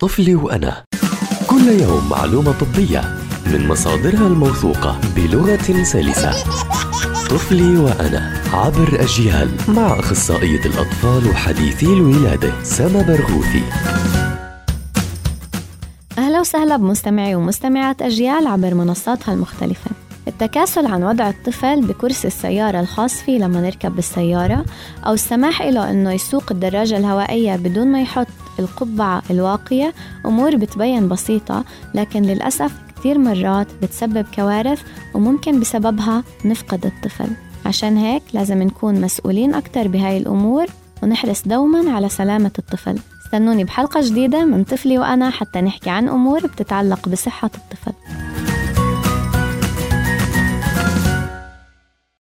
طفلي وأنا. كل يوم معلومة طبية من مصادرها الموثوقة بلغة سلسة. طفلي وأنا عبر أجيال مع أخصائية الأطفال وحديثي الولادة سما برغوثي. أهلا وسهلا بمستمعي ومستمعات أجيال عبر منصاتها المختلفة. التكاسل عن وضع الطفل بكرسي السيارة الخاص فيه لما نركب بالسيارة أو السماح له أنه يسوق الدراجة الهوائية بدون ما يحط القبعة الواقية. أمور بتبين بسيطة لكن للأسف كثير مرات بتسبب كوارث وممكن بسببها نفقد الطفل. عشان هيك لازم نكون مسؤولين أكتر بهاي الأمور ونحرص دوما على سلامة الطفل. استنوني بحلقة جديدة من طفلي وأنا حتى نحكي عن أمور بتتعلق بصحة الطفل.